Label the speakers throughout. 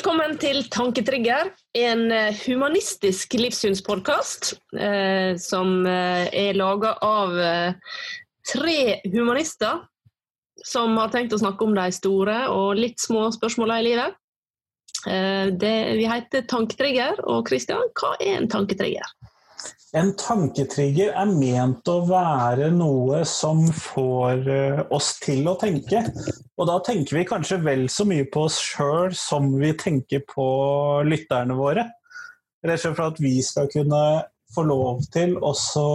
Speaker 1: Velkommen til Tanketrigger, en eh, humanistisk livssynspodkast eh, som eh, er laga av eh, tre humanister som har tenkt å snakke om de store og litt små spørsmåla i livet. Eh, det, vi heter Tanketrigger, og Kristian, hva er en tanketrigger?
Speaker 2: En tanketrigger er ment å være noe som får eh, oss til å tenke. Og da tenker vi kanskje vel så mye på oss sjøl som vi tenker på lytterne våre. Rett og slett for at vi skal kunne få lov til også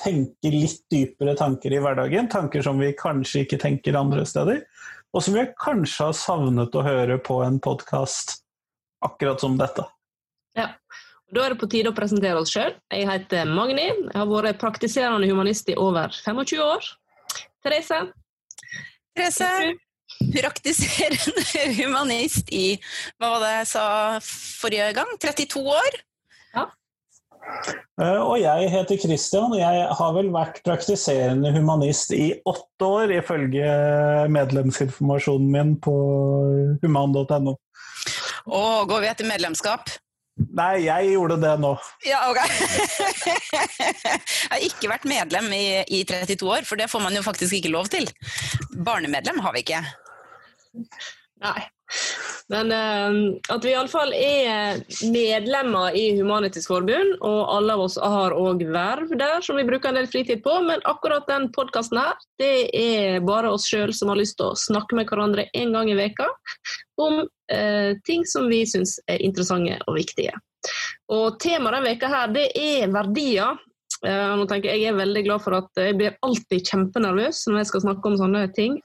Speaker 2: tenke litt dypere tanker i hverdagen. Tanker som vi kanskje ikke tenker andre steder. Og som vi kanskje har savnet å høre på en podkast akkurat som dette.
Speaker 1: Ja, da er det på tide å presentere oss sjøl. Jeg heter Magni. Jeg har vært praktiserende humanist i over 25 år. Therese?
Speaker 3: Therese, praktiserende humanist i hva var det jeg sa forrige gang? 32 år?
Speaker 1: Ja.
Speaker 2: Eh, og jeg heter Christian, og jeg har vel vært praktiserende humanist i åtte år, ifølge medlemsinformasjonen min på human.no.
Speaker 3: Og går vi etter medlemskap?
Speaker 2: Nei, jeg gjorde det nå.
Speaker 3: Ja, ok. jeg har ikke vært medlem i, i 32 år, for det får man jo faktisk ikke lov til. Barnemedlem har vi ikke.
Speaker 1: Nei. Men uh, at vi iallfall er medlemmer i Humanitisk Forbund, og alle av oss har òg verv der som vi bruker en del fritid på. Men akkurat den podkasten her, det er bare oss sjøl som har lyst til å snakke med hverandre en gang i veka om uh, ting som vi syns er interessante og viktige. Og temaet denne veka her, det er verdier. Uh, nå tenker Jeg jeg er veldig glad for at jeg blir alltid kjempenervøs når jeg skal snakke om sånne ting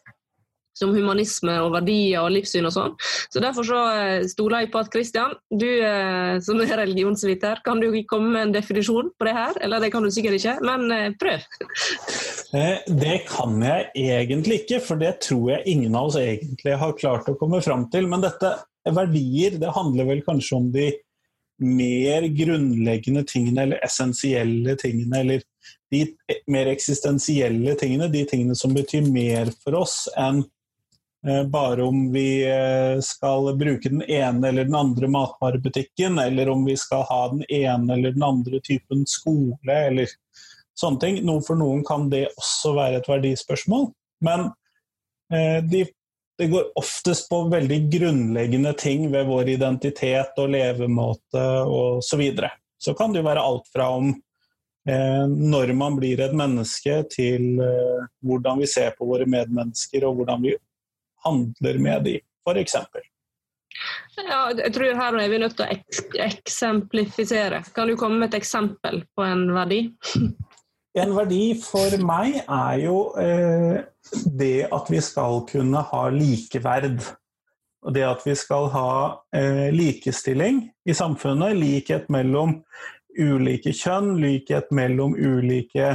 Speaker 1: som humanisme og verdier og livssyn og sånn. Så Derfor så eh, stoler jeg på at Kristian, du eh, som er religionsviter, kan du komme med en definisjon på det her? Eller det kan du sikkert ikke, men eh, prøv.
Speaker 2: Det kan jeg egentlig ikke, for det tror jeg ingen av oss egentlig har klart å komme fram til. Men dette verdier, det handler vel kanskje om de mer grunnleggende tingene, eller essensielle tingene, eller de mer eksistensielle tingene, de tingene som betyr mer for oss enn bare om vi eh, skal bruke den ene eller den andre matvarebutikken, eller om vi skal ha den ene eller den andre typen skole, eller sånne ting. Noe for noen kan det også være et verdispørsmål. Men eh, de, det går oftest på veldig grunnleggende ting ved vår identitet og levemåte osv. Så, videre. så kan det jo være alt fra om eh, når man blir et menneske, til eh, hvordan vi ser på våre medmennesker, og hvordan vi handler med de, f.eks.
Speaker 1: Ja, jeg tror her er vi nødt til å ek eksemplifisere. Kan du komme med et eksempel på en verdi?
Speaker 2: En verdi for meg er jo eh, det at vi skal kunne ha likeverd. Og det at vi skal ha eh, likestilling i samfunnet, likhet mellom ulike kjønn, likhet mellom ulike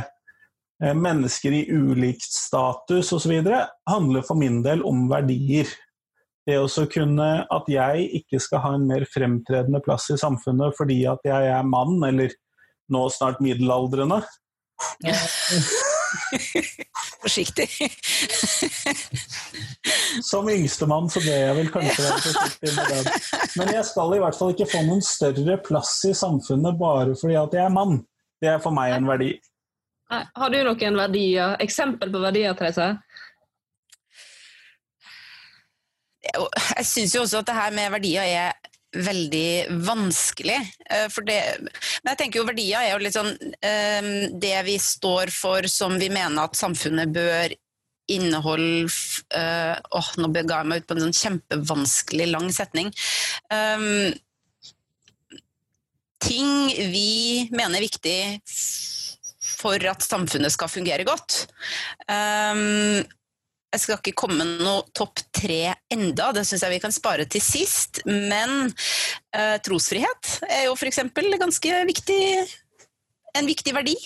Speaker 2: mennesker i ulikt status osv. handler for min del om verdier. Det å kunne At jeg ikke skal ha en mer fremtredende plass i samfunnet fordi at jeg er mann, eller nå snart middelaldrende.
Speaker 3: Forsiktig.
Speaker 2: Som yngstemann så bør jeg vel kanskje være forsiktig med det. Men jeg skal i hvert fall ikke få noen større plass i samfunnet bare fordi at jeg er mann. Det er for meg en verdi.
Speaker 1: Har du noen verdier, eksempel på verdier, Therese?
Speaker 3: Jeg syns jo også at det her med verdier er veldig vanskelig. Eh, det, men jeg tenker jo verdier er jo litt sånn eh, det vi står for som vi mener at samfunnet bør inneholde Åh, oh, Nå bega jeg meg ut på en sånn kjempevanskelig lang setning. Um, ting vi mener er viktig for at samfunnet skal fungere godt. Um, jeg skal ikke komme med noe topp tre enda, det syns jeg vi kan spare til sist. Men uh, trosfrihet er jo f.eks. ganske viktig, en viktig verdi.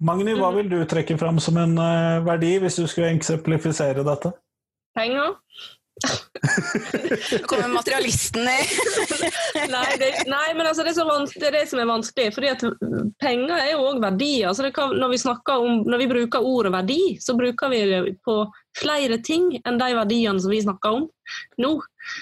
Speaker 2: Magni, hva vil du trekke fram som en uh, verdi, hvis du skulle eksemplifisere dette?
Speaker 1: Penger.
Speaker 3: Nå kommer materialisten i
Speaker 1: nei, det, nei, men altså, det, er det, er det som er vanskelig. fordi at Penger er jo òg verdier. Altså kan, når, vi om, når vi bruker ordet verdi, så bruker vi det på flere ting enn de verdiene som vi snakker om nå.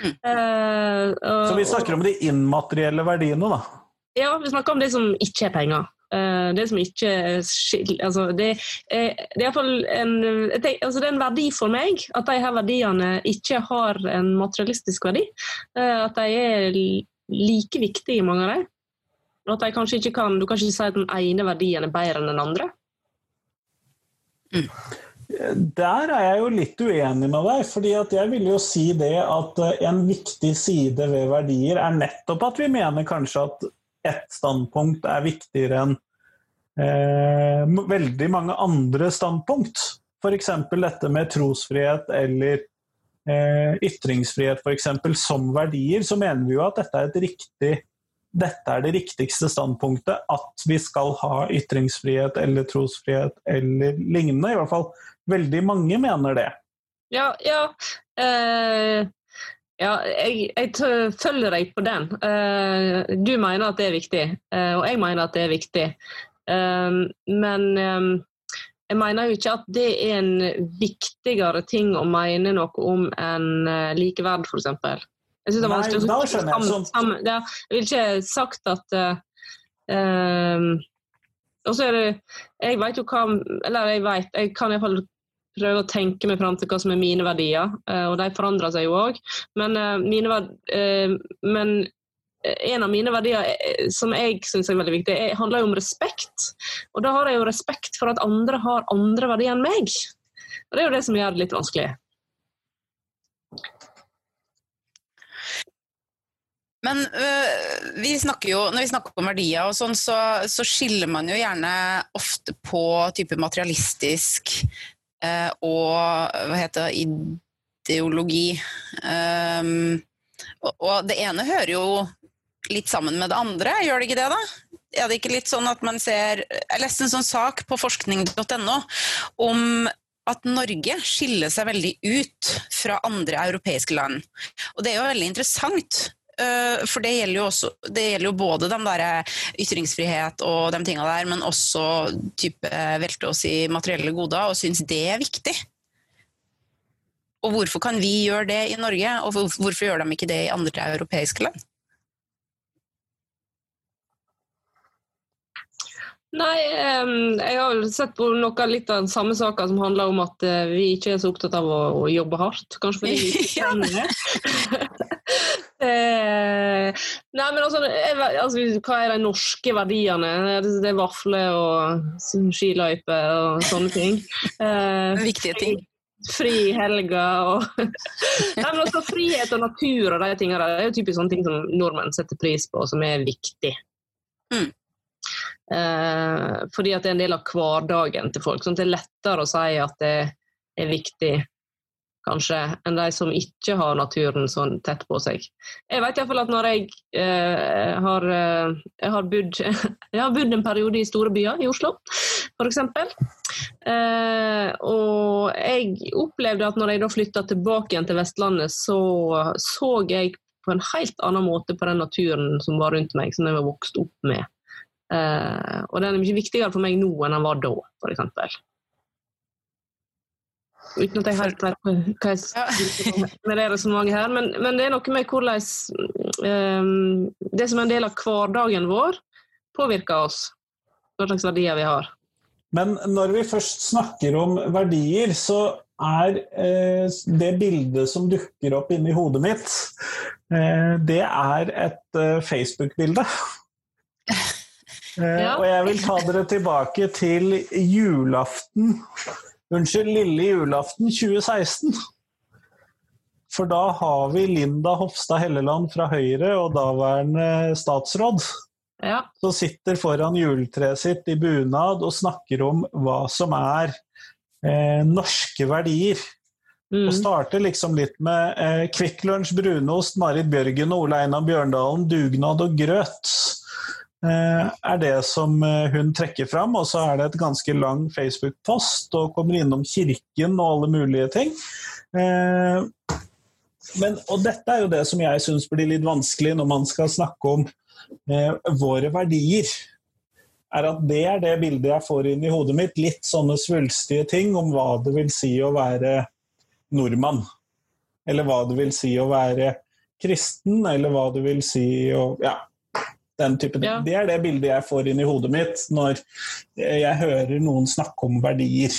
Speaker 3: Mm.
Speaker 1: Uh, uh,
Speaker 2: Så vi snakker om de immaterielle verdiene, da.
Speaker 1: Ja, vi snakker om det som ikke er penger. Eh, det som ikke skil... Altså, det, er, det er en altså, en verdi for meg at de her verdiene ikke har en materialistisk verdi. Eh, at de er like viktige, mange av dem. Og at de kanskje ikke kan, Du kan ikke si at den ene verdien er bedre enn den andre.
Speaker 2: Der er jeg jo litt uenig med deg, fordi jeg vil jo si det at eh, en viktig side ved verdier er nettopp at vi mener kanskje at ett standpunkt er viktigere enn eh, veldig mange andre standpunkt. F.eks. dette med trosfrihet eller eh, ytringsfrihet for eksempel, som verdier, så mener vi jo at dette er riktig dette er det riktigste standpunktet, at vi skal ha ytringsfrihet eller trosfrihet eller lignende. I hvert fall veldig mange mener det.
Speaker 1: Ja, ja. eh, ja jeg, jeg følger deg på den. Eh, du mener at det er viktig, eh, og jeg mener at det er viktig. Eh, men jeg mener jo ikke at det er en viktigere ting å mene noe om enn likeverd, f.eks. Jeg synes det er vanskelig å
Speaker 2: jeg.
Speaker 1: sammen- sammen- ja, Jeg vil ikke sagt at uh, Og så er det Jeg vet jo hva Eller jeg vet, jeg kan iallfall prøve å tenke meg fram til hva som er mine verdier, eh, og de forandrer seg jo òg. Men, eh, eh, men en av mine verdier som jeg syns er veldig viktig, er, handler jo om respekt. Og da har jeg jo respekt for at andre har andre verdier enn meg. Og det er jo det som gjør det litt vanskelig.
Speaker 3: Men øh, vi jo, når vi snakker om verdier og sånn, så, så skiller man jo gjerne ofte på type materialistisk og hva heter det, ideologi. Og, og det ene hører jo litt sammen med det andre, gjør det ikke det da? Er det ikke litt sånn at man ser Jeg leste en sånn sak på forskning.no om at Norge skiller seg veldig ut fra andre europeiske land. Og det er jo veldig interessant. Uh, for det gjelder jo, også, det gjelder jo både de der ytringsfrihet og de tinga der, men også type velte oss i materielle goder, og syns det er viktig. Og hvorfor kan vi gjøre det i Norge, og hvorfor gjør de ikke det i andre europeiske land?
Speaker 1: Nei, jeg har sett på noe litt av den samme saka som handler om at eh, vi ikke er så opptatt av å, å jobbe hardt. Kanskje fordi vi ikke kjenner det. Eh, Nei, men altså, jeg, altså, hva er de norske verdiene? Det er vafler og skiløyper og sånne ting. Eh,
Speaker 3: Viktige ting.
Speaker 1: fri i helga og Nei, men også Frihet og natur og de tingene der, det er jo typisk sånne ting som nordmenn setter pris på, og som er viktig.
Speaker 3: Mm.
Speaker 1: Eh, fordi at det er en del av hverdagen til folk. Sånn at det er lettere å si at det er viktig, kanskje, enn de som ikke har naturen sånn tett på seg. Jeg vet iallfall at når jeg eh, har, eh, jeg har bodd Jeg har bodd en periode i store byer, i Oslo f.eks. Eh, og jeg opplevde at når jeg da flytta tilbake igjen til Vestlandet, så så jeg på en helt annen måte på den naturen som var rundt meg, som jeg var vokst opp med. Eh, og den er mye viktigere for meg nå enn den var da, f.eks. Uten at jeg helt vet hva jeg skal med her, men, men det er noe med hvordan um, det som er en del av hverdagen vår, påvirker oss. Hva slags verdier vi har.
Speaker 2: Men når vi først snakker om verdier, så er eh, det bildet som dukker opp inni hodet mitt, eh, det er et eh, Facebook-bilde. Eh,
Speaker 1: Ja.
Speaker 2: Og jeg vil ta dere tilbake til julaften Unnskyld, lille julaften 2016. For da har vi Linda Hofstad Helleland fra Høyre og daværende statsråd
Speaker 1: Ja.
Speaker 2: som sitter foran juletreet sitt i bunad og snakker om hva som er eh, norske verdier.
Speaker 1: Mm.
Speaker 2: Og starter liksom litt med eh, Kvikk Lunsj, brunost, Marit Bjørgen og Ole Einar Bjørndalen, dugnad og grøt. Eh, er det som eh, hun trekker fram, og så er det et ganske lang Facebook-post og kommer innom kirken og alle mulige ting. Eh, men, og dette er jo det som jeg syns blir litt vanskelig når man skal snakke om våre verdier. Er at det er det bildet jeg får inn i hodet mitt. Litt sånne svulstige ting om hva det vil si å være nordmann. Eller hva det vil si å være kristen, eller hva det vil si å Ja.
Speaker 1: Ja.
Speaker 2: Det er det bildet jeg får inn i hodet mitt når jeg hører noen snakke om verdier.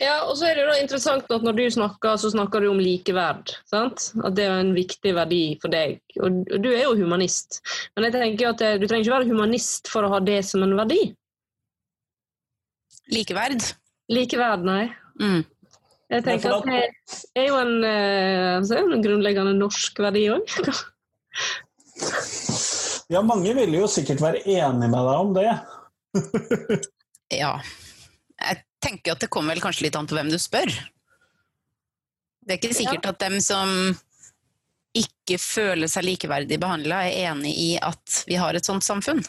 Speaker 1: Ja, og så er det da interessant at når du snakker, så snakker du om likeverd. Sant? At det er en viktig verdi for deg. Og du er jo humanist. Men jeg tenker at du trenger ikke være humanist for å ha det som en verdi.
Speaker 3: Likeverd.
Speaker 1: Likeverd, nei.
Speaker 3: Mm.
Speaker 1: Jeg tenker at det er jo en, eh, så det en grunnleggende norsk verdi òg.
Speaker 2: Ja, mange ville jo sikkert være enig med deg om det.
Speaker 3: Ja. Jeg tenker at det kommer vel kanskje litt an på hvem du spør. Det er ikke sikkert at dem som ikke føler seg likeverdig behandla, er enig i at vi har et sånt samfunn.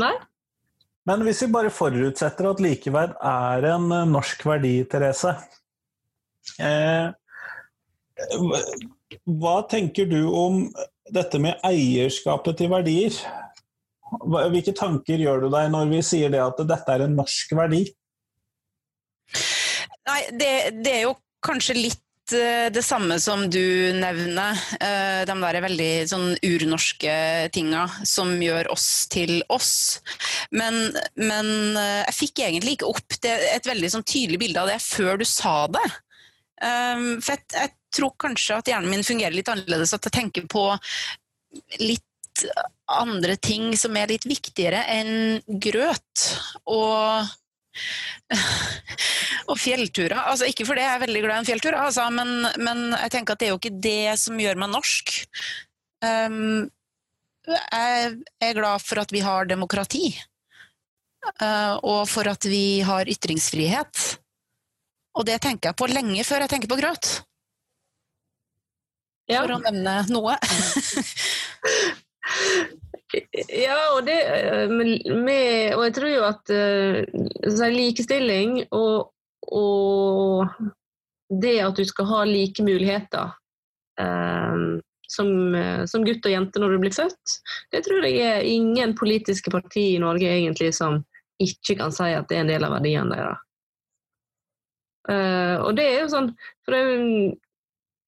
Speaker 1: Nei?
Speaker 2: Men hvis vi bare forutsetter at likeverd er en norsk verdi, Therese eh, hva- tenker du om dette med eierskapet til verdier? Hvilke tanker gjør du deg når vi sier det at dette er en norsk verdi?
Speaker 3: Nei, det, det er jo kanskje litt eh, det samme som du nevner. eh, De der veldig sånn urnorske tinga som gjør oss til oss. Men, men eh, jeg fikk egentlig ikke opp det, et veldig sånn tydelig bilde av det før du sa det. Um, for jeg, jeg tror kanskje at hjernen min fungerer litt annerledes, at jeg tenker på litt andre ting som er litt viktigere enn grøt og og fjellturer. Altså, ikke fordi jeg er veldig glad i en fjelltur, altså, men, men jeg tenker at det er jo ikke det som gjør meg norsk. Um, jeg er glad for at vi har demokrati, uh, og for at vi har ytringsfrihet. Og det tenker jeg på lenge før jeg tenker på grøt,
Speaker 1: Ja.
Speaker 3: for å nevne noe.
Speaker 1: Ja, og, det, eh, med, og jeg tror jo at eh, så likestilling og, og det at du skal ha like muligheter um, som, som gutt og jente når du blir født, det tror jeg er ingen politiske parti i Norge egentlig som ikke kan si at det er en del av verdiene deres. Uh, og det er jo sånn for det, er jo-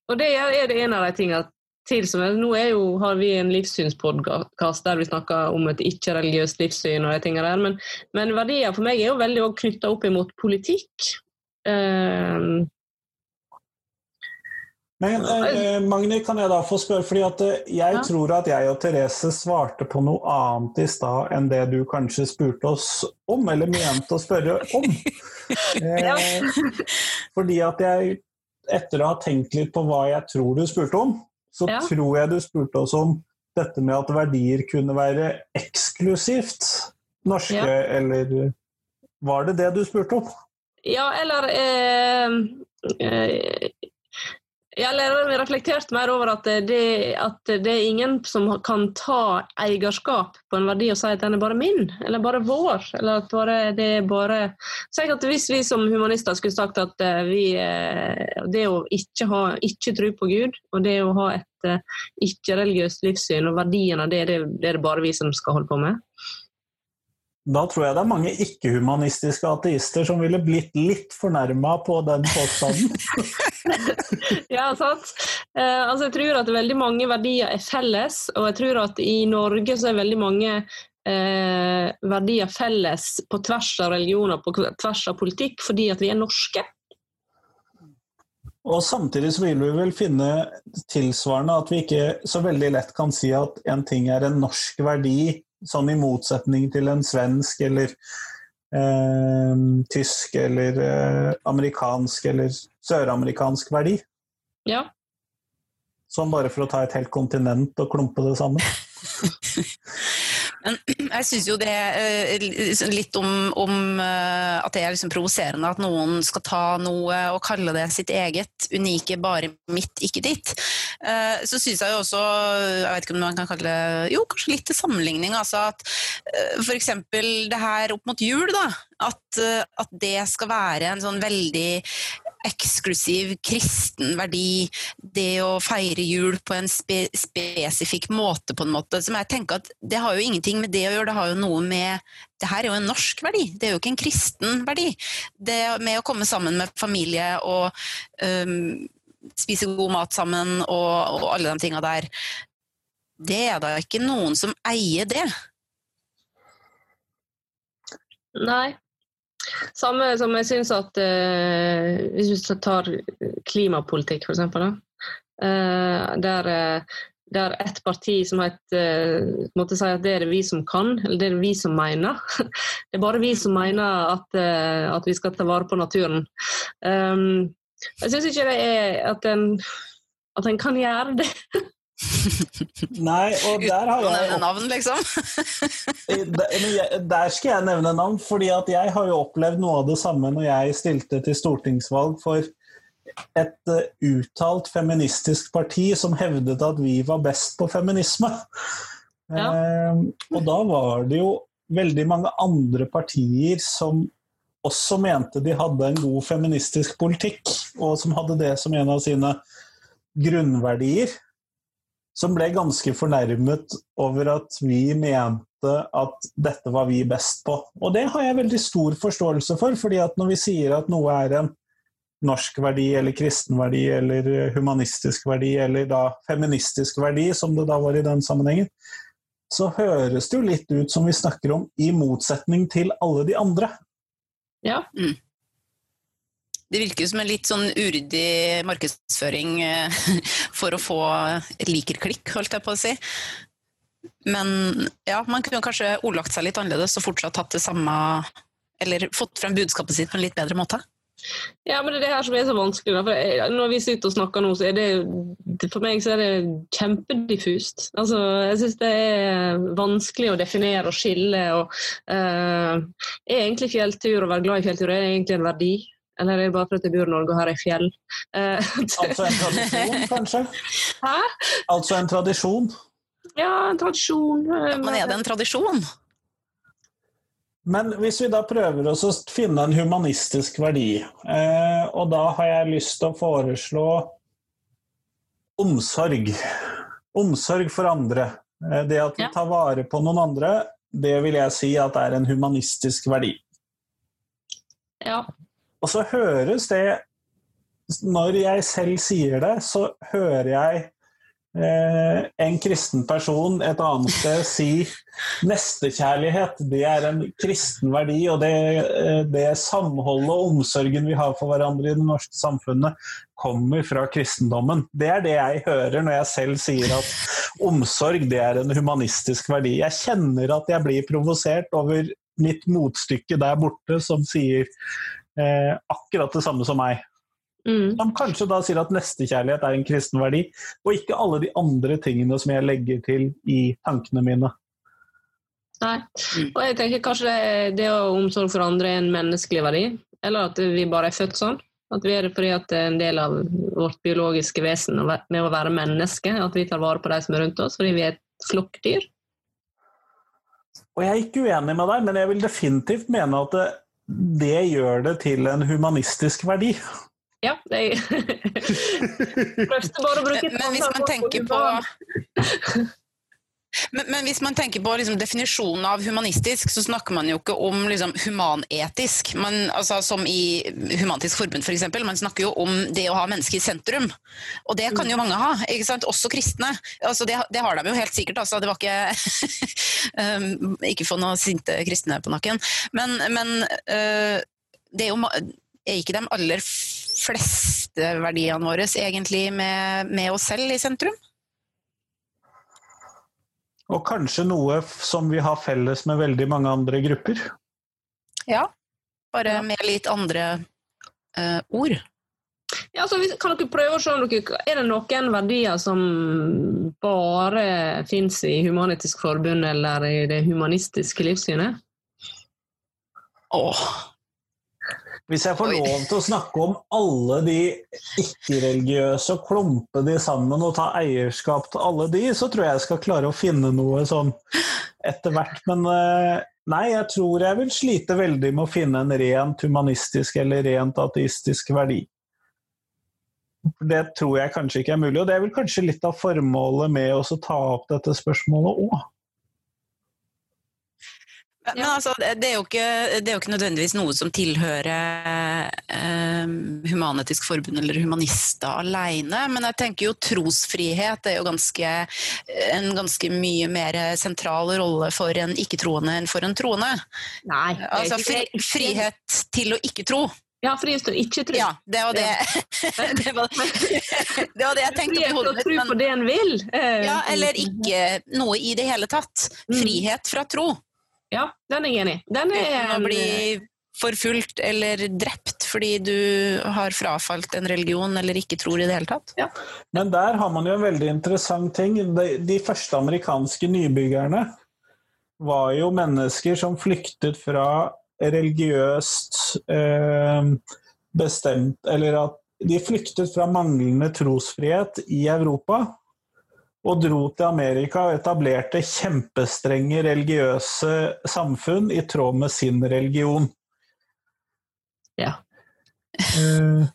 Speaker 1: Og det er det en av de tingene til som Nå jo, har vi en livssynspodkast der vi snakker om et ikke-religiøst livssyn og de tingene der, men, men verdier for meg er jo veldig knytta opp imot politikk. Eh,
Speaker 2: Men eh, Magni, kan jeg da få spørre, fordi at eh, jeg
Speaker 1: Ja.
Speaker 2: tror at jeg og Therese svarte på noe annet i stad enn det du kanskje spurte oss om, eller mente å spørre om. Eh, fordi at jeg, etter å ha tenkt litt på hva jeg tror du spurte om, så
Speaker 1: Ja.
Speaker 2: tror jeg du spurte oss om dette med at verdier kunne være eksklusivt norske,
Speaker 1: Ja.
Speaker 2: eller var det det du spurte om?
Speaker 1: Ja, eller eh, eh, jeg har reflektert mer over at det, at det er ingen som kan ta eierskap på en verdi og si at den er bare min, eller bare vår. eller at bare, det er bare... Så jeg at Hvis vi som humanister skulle sagt at eh, vi, eh, det å ikke, ha, ikke tro på Gud, og det å ha et eh, ikke-religiøst livssyn og verdiene, det er det, det er det bare vi som skal holde på med.
Speaker 2: Da tror jeg det er mange ikke-humanistiske ateister som ville blitt litt fornærma på den påstanden.
Speaker 1: Ja, sant. Eh, altså jeg tror at veldig mange verdier er felles, og jeg tror at i Norge så er veldig mange eh, verdier felles på tvers av religioner, på tvers av politikk, fordi at vi er norske.
Speaker 2: Og samtidig så vil vi vel finne tilsvarende at vi ikke så veldig lett kan si at en ting er en norsk verdi, sånn i motsetning til en svensk eller eh, tysk eller eh, amerikansk eller søramerikansk verdi.
Speaker 1: Ja.
Speaker 2: Sånn bare for å ta et helt kontinent og klumpe det sammen.
Speaker 3: Jeg syns jo det er litt om, om eh, at det er liksom provoserende at noen skal ta noe og kalle det sitt eget, unike, bare mitt, ikke ditt. Eh, Så syns jeg jo også, jeg vet ikke om man kan kalle det Jo, kanskje litt til sammenligning. Altså at f.eks. det her opp mot jul, da. At, eh, at det skal være en sånn veldig eksklusiv kristen verdi, det å feire jul på en spe spesifikk måte, på en måte, som jeg tenker at det har jo ingenting med det å gjøre, det har jo noe med Det her er jo en norsk verdi, det er jo ikke en kristen verdi. Det med å komme sammen med familie og um, spise god mat sammen og, og alle de tinga der, det er da ikke noen som eier det.
Speaker 1: Nei, samme som jeg syns at eh, Hvis vi tar klimapolitikk, f.eks., eh, der, eh, der et parti som het eh, måtte si at det er det vi som kan, eller det er det vi som mener. Det er bare vi som mener at, eh, at vi skal ta vare på naturen. Um, jeg syns ikke det er at en, at en kan gjøre det.
Speaker 2: Nei, og der har
Speaker 3: Uten å
Speaker 2: jeg
Speaker 3: nevne navn, liksom.
Speaker 2: Der, jeg- skal jeg nevne navn, fordi at jeg har jo opplevd noe av det samme når jeg stilte til stortingsvalg for et eh, uttalt feministisk parti som hevdet at vi var best på feminisme.
Speaker 1: Ja.
Speaker 2: Eh, og da var det jo veldig mange andre partier som også mente de hadde en god feministisk politikk, og som hadde det som en av sine grunnverdier som ble ganske fornærmet over at vi mente at dette var vi best på. Og det har jeg veldig stor forståelse for, fordi at når vi sier at noe er en norsk verdi eller kristen verdi eller humanistisk verdi eller da feministisk verdi, som det da var i den sammenhengen, så høres det jo litt ut som vi snakker om i motsetning til alle de andre.
Speaker 1: Ja.
Speaker 3: Det virker som en litt sånn uryddig markedsføring eh, for å få likerklikk, holdt jeg på å si. Men ja, man kunne kanskje ordlagt seg litt annerledes og fortsatt hatt det samme Eller fått frem budskapet sitt på en litt bedre måte.
Speaker 1: Ja, men det er det her som er så vanskelig. For jeg, når vi sitter og snakker nå, så er det For meg så er det kjempediffust. Altså, jeg syns det er vanskelig å definere og skille. Og, uh, er egentlig fjelltur og være glad i fjelltur er egentlig en verdi? Eller er det bare fordi jeg bor i Norge og har ei fjell? Eh,
Speaker 2: Altså en tradisjon, kanskje?
Speaker 1: Hæ?
Speaker 2: Altså en tradisjon.
Speaker 1: Ja, en tradisjon. Ja,
Speaker 3: Men er det en tradisjon?
Speaker 2: Men hvis vi da prøver oss å finne en humanistisk verdi, eh, og da har jeg lyst til å foreslå omsorg. Omsorg for andre. Eh, det at vi
Speaker 1: Ja.
Speaker 2: tar vare på noen andre, det vil jeg si at er en humanistisk verdi.
Speaker 1: Ja.
Speaker 2: Og så høres det Når jeg selv sier det, så hører jeg eh, en kristen person et annet sted si nestekjærlighet, det er en kristen verdi, og det, eh, det samholdet og omsorgen vi har for hverandre i det norske samfunnet, kommer fra kristendommen. Det er det jeg hører når jeg selv sier at omsorg det er en humanistisk verdi. Jeg kjenner at jeg blir provosert over mitt motstykke der borte som sier eh, akkurat det samme som meg.
Speaker 1: Mm.
Speaker 2: Som kanskje da sier at nestekjærlighet er en kristen verdi, og ikke alle de andre tingene som jeg legger til i tankene mine.
Speaker 1: Nei. Og jeg tenker kanskje det, det å omsorg for andre er en menneskelig verdi, eller at vi bare er født sånn. At vi er det fordi at det er en del av vårt biologiske vesen med å være menneske. At vi tar vare på de som er rundt oss, fordi vi er et flokkdyr.
Speaker 2: Og jeg er ikke uenig med deg, men jeg vil definitivt mene at det, det gjør det til en humanistisk verdi.
Speaker 1: Ja, det er Prøvde bare å bruke et
Speaker 3: Men hvis
Speaker 1: annet
Speaker 3: man
Speaker 1: ord
Speaker 3: tenker på. Men, men hvis man tenker på liksom, definisjonen av humanistisk, så snakker man jo ikke om liksom, humanetisk. men, altså, som i Humantisk Forbund f.eks. Man snakker jo om det å ha mennesket i sentrum. Og det kan jo mange ha, ikke sant? også kristne. Altså, det, det har de jo helt sikkert. Altså, det var ikke um, Ikke få noen sinte kristne på nakken. Men, men uh, det er jo er ikke de aller fleste verdiene våre egentlig med, med oss selv i sentrum?
Speaker 2: Og kanskje noe som vi har felles med veldig mange andre grupper.
Speaker 3: Ja, bare med litt andre eh, ord.
Speaker 1: Ja, så kan dere prøve å se om dere, Er det noen verdier som bare fins i Human-Etisk Forbund eller i det humanistiske livssynet?
Speaker 3: Åh,
Speaker 2: Hvis jeg får
Speaker 3: Oi.
Speaker 2: lov til å snakke om alle de ikke-religiøse og klumpe de sammen og ta eierskap til alle de, så tror jeg jeg skal klare å finne noe sånn etter hvert. Men eh, nei, jeg tror jeg vil slite veldig med å finne en rent humanistisk eller rent ateistisk verdi. Det tror jeg kanskje ikke er mulig, og det er vel kanskje litt av formålet med å ta opp dette spørsmålet òg.
Speaker 3: Men, altså, det, er ikke, det, er jo ikke, nødvendigvis noe som tilhører eh, Human-Etisk Forbund eller humanister alene, men jeg tenker jo trosfrihet er jo ganske, en ganske mye mer sentral rolle for en ikke-troende enn for en troende.
Speaker 1: Nei,
Speaker 3: altså fri, frihet til å ikke tro.
Speaker 1: Ja, frihet til å ikke tro.
Speaker 3: Ja, det var det, det, var, det, var det jeg tenkte
Speaker 1: frihet til å tro på det en vil.
Speaker 3: Ja, eller ikke noe i det hele tatt. Mm. Frihet fra tro.
Speaker 1: Ja, den er jeg enig i. Den
Speaker 3: er å bli forfulgt eller drept fordi du har frafalt en religion eller ikke tror i det hele tatt. Ja.
Speaker 2: Men der har man jo en veldig interessant ting. De, de første amerikanske nybyggerne var jo mennesker som flyktet fra religiøst eh, bestemt Eller at de flyktet fra manglende trosfrihet i Europa og dro til Amerika og etablerte kjempestrenge religiøse samfunn i tråd med sin religion.
Speaker 1: Ja.
Speaker 2: Eh,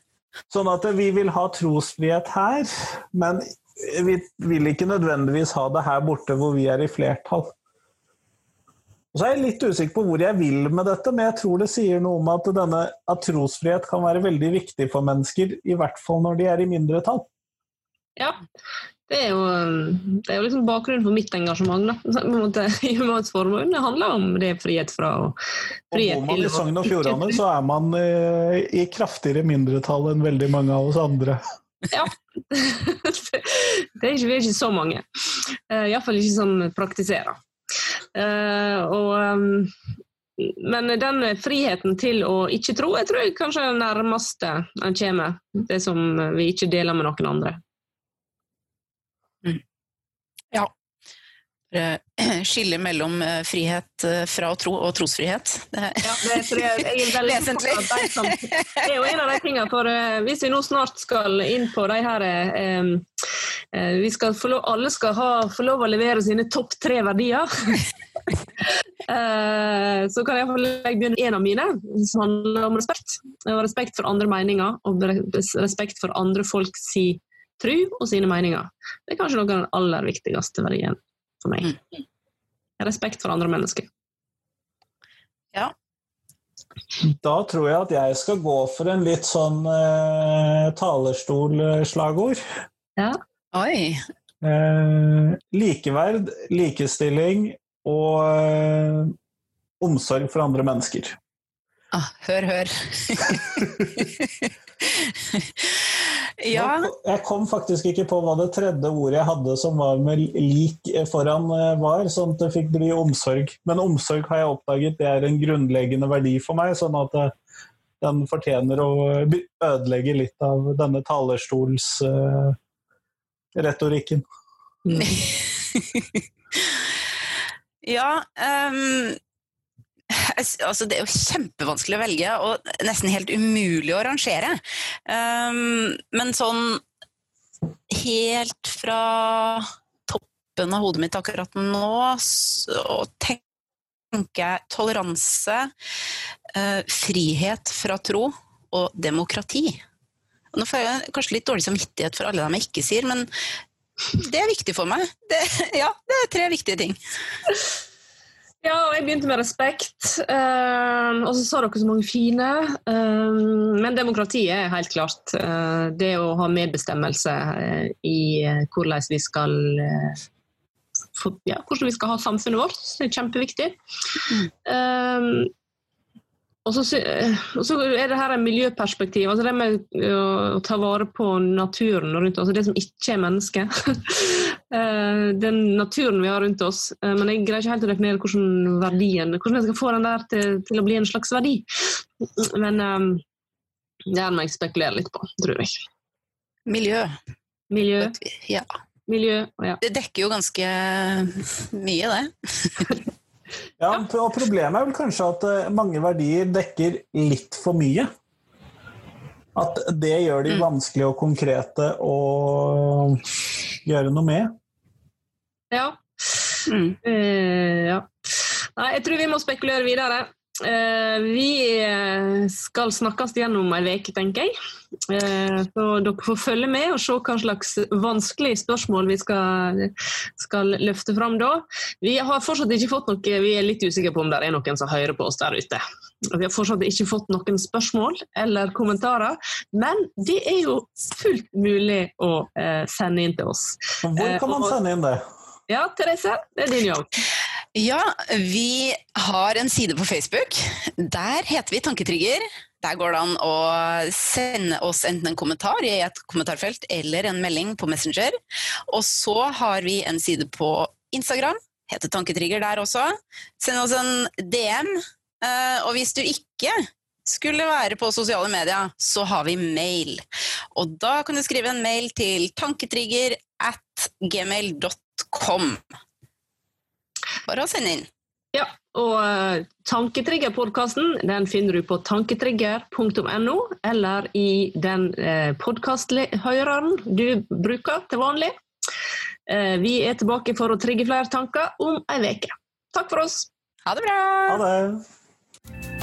Speaker 2: sånn at vi vil ha trosfrihet her, men vi vil ikke nødvendigvis ha det her borte hvor vi er i flertall. Og så er jeg litt usikker på hvor jeg vil med dette, men jeg tror det sier noe om at, denne, at trosfrihet kan være veldig viktig for mennesker, i hvert fall når de er i mindretall.
Speaker 1: Ja, det er jo, det er jo liksom bakgrunnen for mitt engasjement. Da. Måte, I måte Forbund det handler om det frihet fra og
Speaker 2: frihet og Bor man i Sogn og Fjordane, så er man eh, i kraftigere mindretall enn veldig mange av oss andre.
Speaker 1: Ja. det er ikke, vi er ikke så mange. Uh, Iallfall ikke som praktiserer. Uh, og, um, men den friheten til å ikke tro, jeg tror jeg kanskje er det nærmeste en kommer det som vi ikke deler med noen andre.
Speaker 3: Ja. Skille mellom eh, frihet fra fra tro og trosfrihet.
Speaker 1: Det er, ja, det tror jeg, jeg er veldig vesentlig. Det er jo en av de tingene, for uh, hvis vi nå snart skal inn på de her um, vi skal lov, Alle skal ha, få lov å levere sine topp tre verdier. så kan jeg begynne en av mine, som handler om respekt. Respekt for andre meninger og respekt for andre folks si tro og sine meninger. Det er kanskje noe av den aller viktigste verdien for meg. Mm. Respekt for andre mennesker.
Speaker 3: Ja.
Speaker 2: Da tror jeg at jeg skal gå for en litt sånn eh, talerstolslagord.
Speaker 1: Ja.
Speaker 3: Oi.
Speaker 2: Eh, likeverd, likestilling og eh, omsorg for andre mennesker.
Speaker 3: Ah, hør, hør.
Speaker 2: Ja. Jeg kom faktisk ikke på hva det tredje ordet jeg hadde som var med lik foran eh, var, sånn at det fikk bli omsorg. Men omsorg har jeg oppdaget det er en grunnleggende verdi for meg, sånn at eh, den fortjener å ødelegge litt av denne talerstolsretorikken. Uh,
Speaker 3: ja, um altså det er jo kjempevanskelig å velge, og nesten helt umulig å rangere. Um, men sånn helt fra toppen av hodet mitt akkurat nå, så tenker jeg toleranse, uh, frihet fra tro og demokrati. Nå får jeg kanskje litt dårlig samvittighet for alle dem jeg ikke sier, men det er viktig for meg. Det, ja, det er tre viktige ting.
Speaker 1: Ja, og jeg begynte med respekt. Uh, og så sa dere så mange fine. Uh, men demokratiet er helt klart uh, det å ha medbestemmelse i hvordan vi skal for, ja, hvordan vi skal ha samfunnet vårt. Det er kjempeviktig. Mm. Og så, og så, er det her en miljøperspektiv. altså Det med å ta vare på naturen rundt altså det som ikke er menneske. Eh, den naturen vi har rundt oss. Eh, men jeg greier ikke helt å definere hvordan verdien, hvordan jeg skal få den der til, til å bli en slags verdi. Men um, det må jeg spekulere litt på, tror jeg.
Speaker 3: Miljø.
Speaker 1: Miljø.
Speaker 3: Ja.
Speaker 1: Miljø, ja.
Speaker 3: Det dekker jo ganske mye, det.
Speaker 2: Ja, og Problemet er vel kanskje at eh, mange verdier dekker litt for mye. At det gjør de mm. vanskelig og konkrete å gjøre noe med.
Speaker 1: Ja. Mm. Uh, ja. Nei, jeg tror vi må spekulere videre. Uh, vi eh, skal snakkes gjennom om ei uke, tenker jeg. Uh, så dere får følge med og se hva slags vanskelige spørsmål vi skal, skal, løfte fram da. Vi har fortsatt ikke fått noe, vi er litt usikre på om det er noen som hører på oss der ute. Vi har fortsatt ikke fått noen spørsmål eller kommentarer, men det er jo fullt mulig å sende inn til oss.
Speaker 2: Hvor kan man sende inn det?
Speaker 1: Ja, Therese, det er din jobb.
Speaker 3: Ja, vi har en side på Facebook. Der heter vi Tanketrigger. Der går det an å sende oss enten en kommentar i et kommentarfelt eller en melding på Messenger. Og så har vi en side på Instagram. Heter Tanketrigger der også. Send oss en DM. Eh, og hvis du ikke skulle være på sosiale medier, så har vi mail. Og da kan du skrive en mail til tanketrigger at gmail.com. Bare å sende inn.
Speaker 1: Ja, og uh, Tanketrigger-podkasten den finner du på tanketrigger.no, eller i den uh, podkasthøreren du bruker til vanlig. Uh, vi er tilbake for å trigge flere tanker om ei uke. Takk for oss.
Speaker 3: Ha det bra!
Speaker 2: Ha det.